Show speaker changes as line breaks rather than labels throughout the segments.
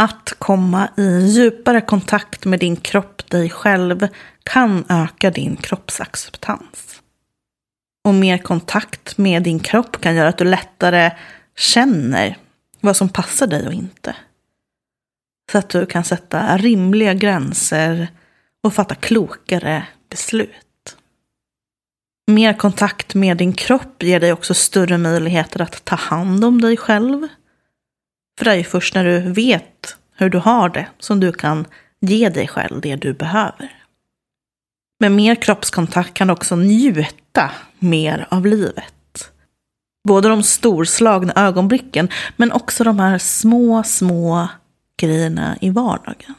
Att komma i djupare kontakt med din kropp, dig själv, kan öka din kroppsacceptans. Och mer kontakt med din kropp kan göra att du lättare känner vad som passar dig och inte. Så att du kan sätta rimliga gränser och fatta klokare beslut. Mer kontakt med din kropp ger dig också större möjligheter att ta hand om dig själv. För det är ju först när du vet hur du har det som du kan ge dig själv det du behöver. Med mer kroppskontakt kan du också njuta mer av livet. Både de storslagna ögonblicken men också de här små, små grejerna i vardagen.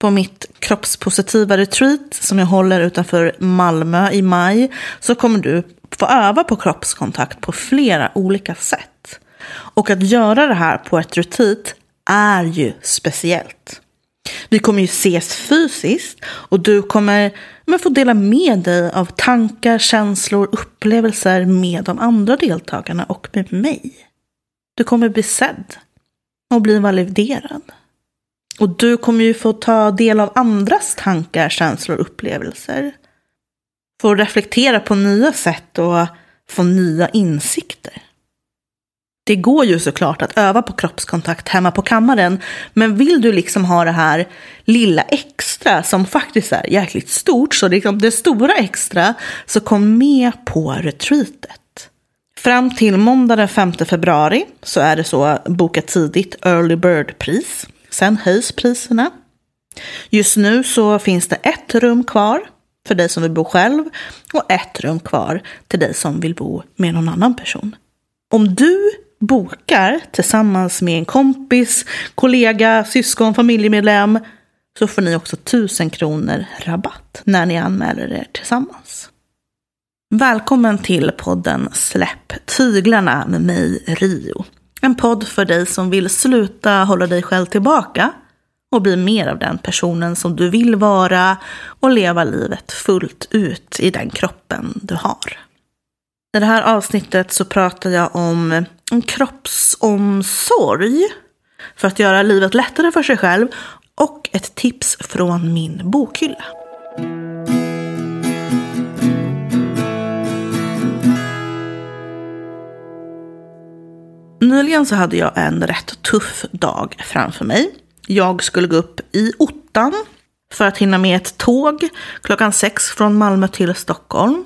På mitt kroppspositiva retreat som jag håller utanför Malmö i maj så kommer du få öva på kroppskontakt på flera olika sätt. Och att göra det här på ett retreat är ju speciellt. Vi kommer ju ses fysiskt och du kommer men få dela med dig av tankar, känslor, upplevelser med de andra deltagarna och med mig. Du kommer bli sedd och bli validerad. Och du kommer ju få ta del av andras tankar, känslor och upplevelser. Få reflektera på nya sätt och få nya insikter. Det går ju såklart att öva på kroppskontakt hemma på kammaren, men vill du liksom ha det här lilla extra som faktiskt är jäkligt stort, så liksom det stora extra, så kom med på retreatet. Fram till måndag den 5 februari så är det så boka tidigt early bird-pris. Sen höjs priserna. Just nu så finns det ett rum kvar för dig som vill bo själv och ett rum kvar till dig som vill bo med någon annan person. Om du bokar tillsammans med en kompis, kollega, syskon, familjemedlem så får ni också 1000 kronor rabatt när ni anmäler er tillsammans. Välkommen till podden Släpp tyglarna med mig, Rio. En podd för dig som vill sluta hålla dig själv tillbaka och bli mer av den personen som du vill vara och leva livet fullt ut i den kroppen du har. I det här avsnittet så pratar jag om en kroppsomsorg för att göra livet lättare för sig själv och ett tips från min bokhylla. Nyligen så hade jag en rätt tuff dag framför mig. Jag skulle gå upp i ottan för att hinna med ett tåg klockan sex från Malmö till Stockholm.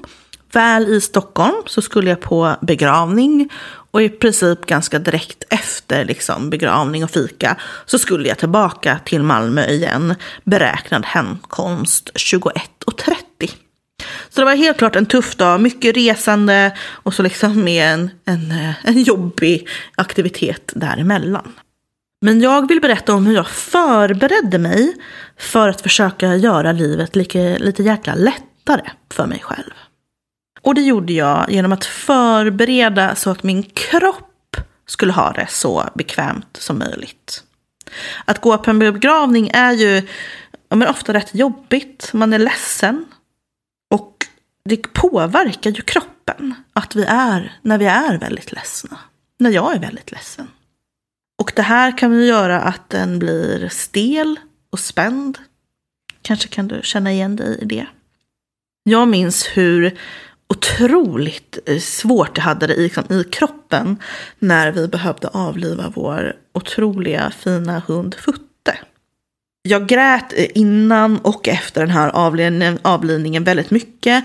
Väl i Stockholm så skulle jag på begravning och i princip ganska direkt efter liksom begravning och fika så skulle jag tillbaka till Malmö igen. Beräknad hemkomst 21.30. Så det var helt klart en tuff dag, mycket resande och så liksom med en, en, eh, en jobbig aktivitet däremellan. Men jag vill berätta om hur jag förberedde mig för att försöka göra livet lite, lite jäkla lättare för mig själv. Och det gjorde jag genom att förbereda så att min kropp skulle ha det så bekvämt som möjligt. Att gå på en begravning är ju ja, men ofta rätt jobbigt. Man är ledsen. Och det påverkar ju kroppen att vi är när vi är väldigt ledsna. När jag är väldigt ledsen. Och det här kan ju göra att den blir stel och spänd. Kanske kan du känna igen dig i det. Jag minns hur otroligt eh, svårt jag hade det i, liksom, i kroppen när vi behövde avliva vår otroliga fina hund Futte. Jag grät eh, innan och efter den här avlivningen, avlivningen väldigt mycket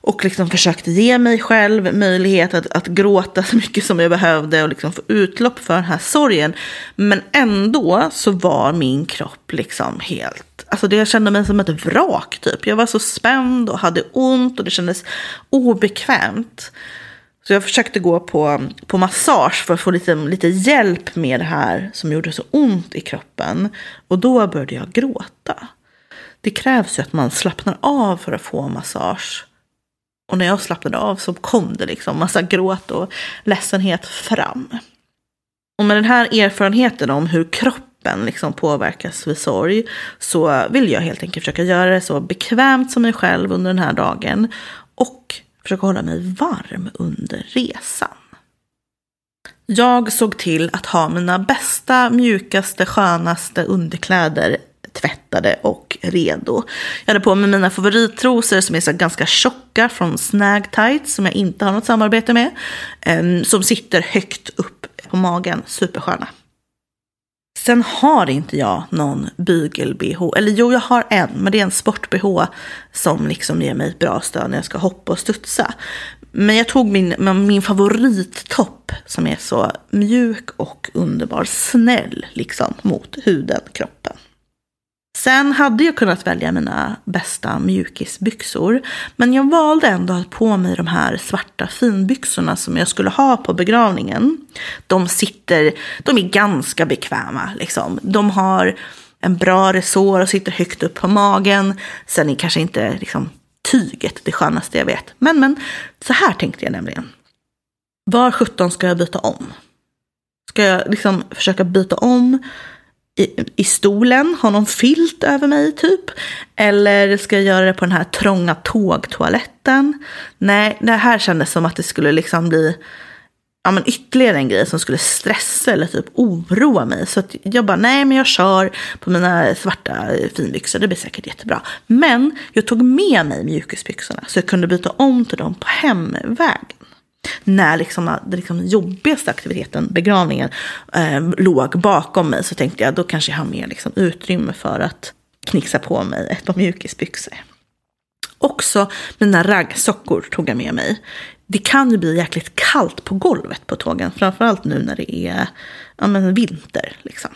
och liksom försökte ge mig själv möjlighet att, att gråta så mycket som jag behövde och liksom få utlopp för den här sorgen. Men ändå så var min kropp liksom helt, alltså det jag kände mig som ett vrak typ. Jag var så spänd och hade ont och det kändes obekvämt. Så jag försökte gå på, på massage för att få lite, lite hjälp med det här som gjorde så ont i kroppen. Och då började jag gråta. Det krävs ju att man slappnar av för att få massage. Och när jag slappnade av så kom det liksom massa gråt och ledsenhet fram. Och med den här erfarenheten om hur kroppen liksom påverkas vid sorg så vill jag helt enkelt försöka göra det så bekvämt som mig själv under den här dagen och försöka hålla mig varm under resan. Jag såg till att ha mina bästa, mjukaste, skönaste underkläder tvättade och redo. Jag hade på mig mina favorittrosor som är så ganska tjocka från Snag Tights som jag inte har något samarbete med. Eh, som sitter högt upp på magen, supersköna. Sen har inte jag någon bygel-bh. Eller jo, jag har en, men det är en sport-bh som liksom ger mig ett bra stöd när jag ska hoppa och studsa. Men jag tog min, min favorittopp som är så mjuk och underbar, snäll liksom mot huden, kroppen. Sen hade jag kunnat välja mina bästa mjukisbyxor. Men jag valde ändå att ha på mig de här svarta finbyxorna som jag skulle ha på begravningen. De sitter, de är ganska bekväma liksom. De har en bra resår och sitter högt upp på magen. Sen är kanske inte liksom, tyget det skönaste jag vet. Men, men så här tänkte jag nämligen. Var sjutton ska jag byta om? Ska jag liksom försöka byta om i, i stolen, ha någon filt över mig typ. Eller ska jag göra det på den här trånga tågtoaletten? Nej, det här kändes som att det skulle liksom bli ja, men ytterligare en grej som skulle stressa eller typ oroa mig. Så att jag bara, nej men jag kör på mina svarta finbyxor, det blir säkert jättebra. Men jag tog med mig mjukisbyxorna så jag kunde byta om till dem på hemvägen när liksom, äh, den liksom jobbigaste aktiviteten, begravningen, eh, låg bakom mig så tänkte jag då kanske jag har mer liksom, utrymme för att knixa på mig ett par mjukisbyxor. Också mina raggsockor tog jag med mig. Det kan ju bli jäkligt kallt på golvet på tågen, framförallt nu när det är ja, men vinter. Liksom.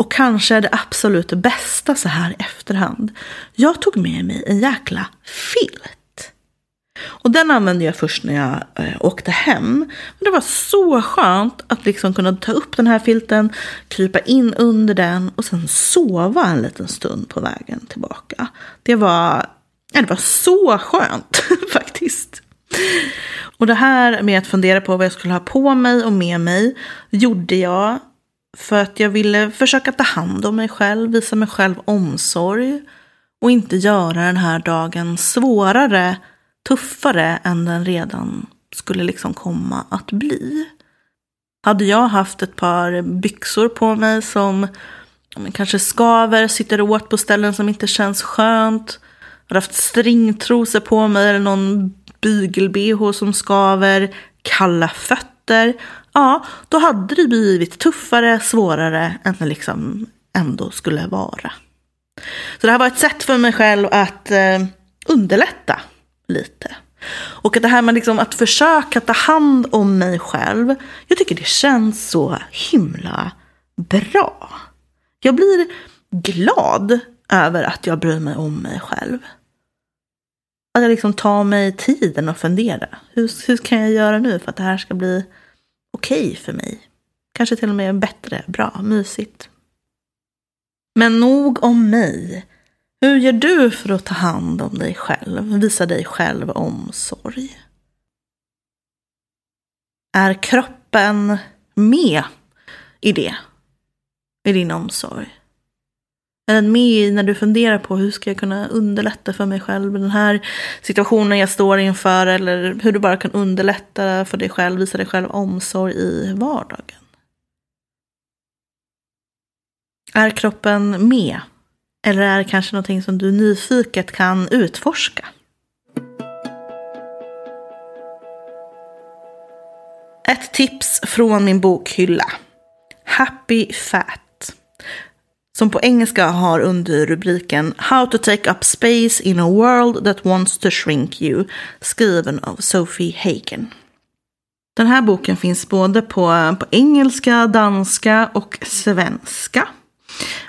Och kanske det absolut bästa så här i efterhand. Jag tog med mig en jäkla filt. Och den använde jag först när jag eh, åkte hem. Men det var så skönt att liksom kunna ta upp den här filten, krypa in under den och sen sova en liten stund på vägen tillbaka. Det var, ja, det var så skönt faktiskt. Och det här med att fundera på vad jag skulle ha på mig och med mig gjorde jag för att jag ville försöka ta hand om mig själv, visa mig själv omsorg och inte göra den här dagen svårare tuffare än den redan skulle liksom komma att bli. Hade jag haft ett par byxor på mig som kanske skaver, sitter åt på ställen som inte känns skönt. Hade haft stringtrosor på mig eller någon bygel-bh som skaver. Kalla fötter. Ja, då hade det blivit tuffare, svårare än det liksom ändå skulle vara. Så det här var ett sätt för mig själv att eh, underlätta lite. Och att det här med liksom att försöka ta hand om mig själv, jag tycker det känns så himla bra. Jag blir glad över att jag bryr mig om mig själv. Att jag liksom tar mig tiden att fundera. Hur, hur kan jag göra nu för att det här ska bli okej okay för mig? Kanske till och med bättre, bra, mysigt. Men nog om mig. Hur gör du för att ta hand om dig själv, visa dig själv omsorg? Är kroppen med i det? I din omsorg? Är den med när du funderar på hur ska jag kunna underlätta för mig själv i den här situationen jag står inför? Eller hur du bara kan underlätta för dig själv, visa dig själv omsorg i vardagen? Är kroppen med eller är det kanske någonting som du nyfiket kan utforska? Ett tips från min bokhylla. Happy Fat. Som på engelska har under rubriken How to take up space in a world that wants to shrink you. Skriven av Sophie Hagen. Den här boken finns både på, på engelska, danska och svenska.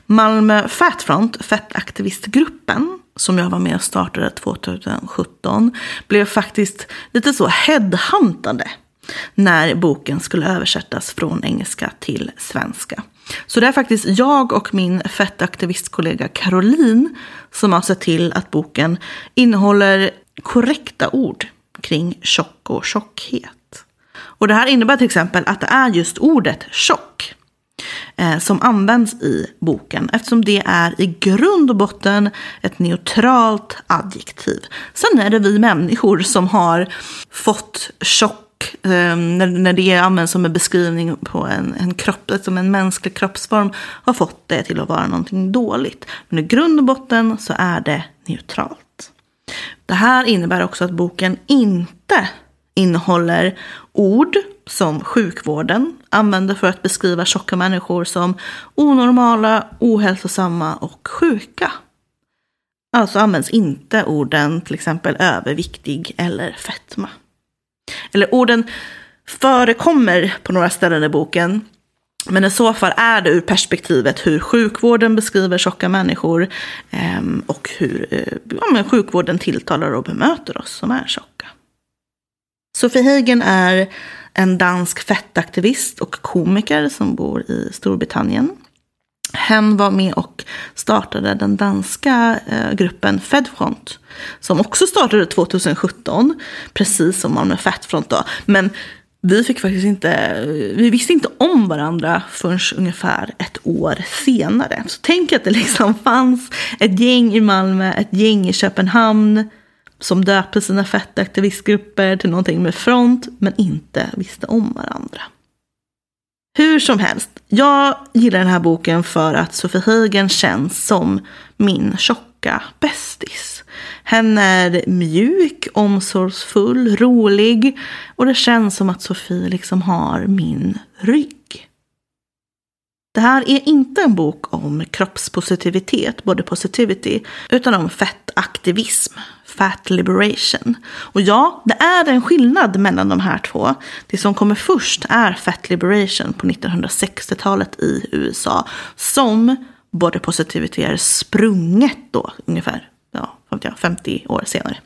Malmö Fatfront, fettaktivistgruppen, som jag var med och startade 2017, blev faktiskt lite så headhuntade när boken skulle översättas från engelska till svenska. Så det är faktiskt jag och min fettaktivistkollega Caroline som har sett till att boken innehåller korrekta ord kring tjock och tjockhet. Och det här innebär till exempel att det är just ordet tjock eh, som används i boken eftersom det är i grund och botten ett neutralt adjektiv. Sen är det vi människor som har fått tjock chock eh, när, när det används som en beskrivning på en, en kropp, som en mänsklig kroppsform, har fått det till att vara någonting dåligt. Men i grund och botten så är det neutralt. Det här innebär också att boken inte innehåller ord som sjukvården använder för att beskriva tjocka människor som onormala, ohälsosamma och sjuka. Alltså används inte orden till exempel överviktig eller fetma. Eller orden förekommer på några ställen i boken. Men i så fall är det ur perspektivet hur sjukvården beskriver tjocka människor ehm, och hur eh, sjukvården tilltalar och bemöter oss som är tjocka. Sofie Hagen är en dansk fettaktivist och komiker som bor i Storbritannien. Hen var med och startade den danska eh, gruppen Fedfront. Som också startade 2017, precis som Malmö Fatfront då. Men vi fick faktiskt inte, vi visste inte om varandra förrän ungefär ett år senare. Så tänk att det liksom fanns ett gäng i Malmö, ett gäng i Köpenhamn som döpte sina fettaktivistgrupper till någonting med front men inte visste om varandra. Hur som helst, jag gillar den här boken för att Sofie Hagen känns som min tjocka bästis. Hen är mjuk, omsorgsfull, rolig och det känns som att Sofie liksom har min rygg. Det här är inte en bok om kroppspositivitet, body positivity, utan om fettaktivism, fat liberation. Och ja, det är en skillnad mellan de här två. Det som kommer först är fat liberation på 1960-talet i USA, som body positivity är sprunget då, ungefär ja, 50 år senare.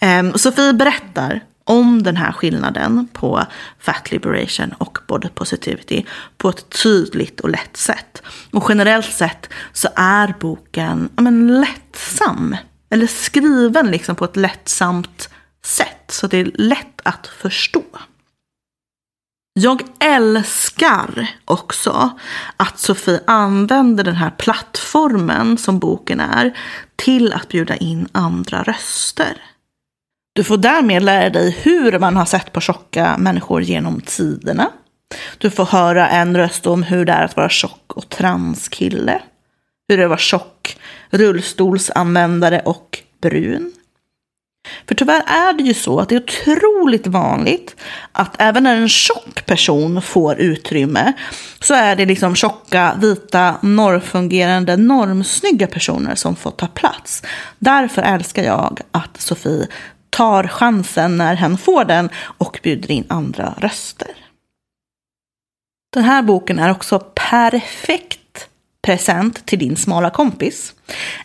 Um, Sofie berättar om den här skillnaden på fat liberation och body positivity på ett tydligt och lätt sätt. Och generellt sett så är boken men, lättsam. Eller skriven liksom på ett lättsamt sätt. Så det är lätt att förstå. Jag älskar också att Sofie använder den här plattformen som boken är till att bjuda in andra röster. Du får därmed lära dig hur man har sett på tjocka människor genom tiderna. Du får höra en röst om hur det är att vara tjock och transkille. Hur det är att vara tjock, rullstolsanvändare och brun. För tyvärr är det ju så att det är otroligt vanligt att även när en tjock person får utrymme så är det liksom tjocka, vita, normfungerande, normsnygga personer som får ta plats. Därför älskar jag att Sofie tar chansen när hen får den och bjuder in andra röster. Den här boken är också perfekt present till din smala kompis.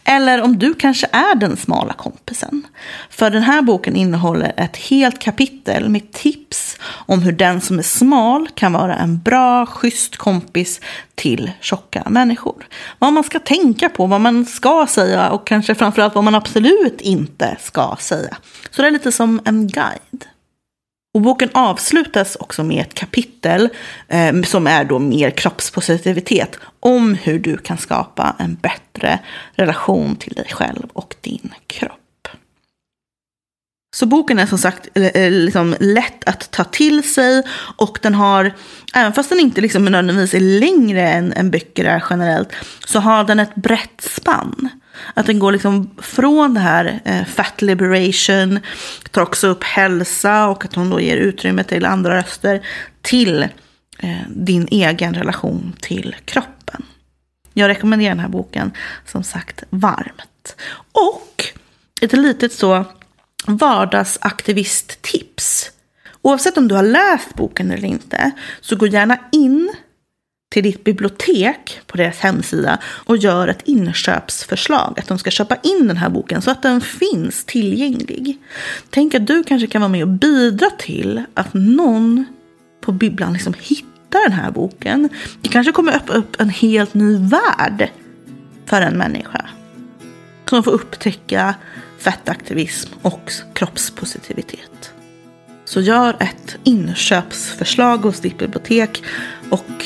Eller om du kanske är den smala kompisen. För den här boken innehåller ett helt kapitel med tips om hur den som är smal kan vara en bra, schysst kompis till tjocka människor. Vad man ska tänka på, vad man ska säga och kanske framförallt vad man absolut inte ska säga. Så det är lite som en guide. Och boken avslutas också med ett kapitel eh, som är då mer kroppspositivitet om hur du kan skapa en bättre relation till dig själv och din kropp. Så boken är som sagt eh, eh, liksom lätt att ta till sig och den har, även fast den inte liksom nödvändigtvis är längre än, än böcker är generellt, så har den ett brett spann. Att den går liksom från det här eh, fat liberation, tar också upp hälsa och att hon då ger utrymme till andra röster, till eh, din egen relation till kroppen. Jag rekommenderar den här boken som sagt varmt. Och ett litet så vardagsaktivisttips. Oavsett om du har läst boken eller inte, så gå gärna in till ditt bibliotek på deras hemsida och gör ett inköpsförslag. Att de ska köpa in den här boken så att den finns tillgänglig. Tänk att du kanske kan vara med och bidra till att någon på bibblan liksom hittar den här boken. Det kanske kommer öppna upp en helt ny värld för en människa. Som får upptäcka fettaktivism och kroppspositivitet. Så gör ett inköpsförslag hos ditt bibliotek och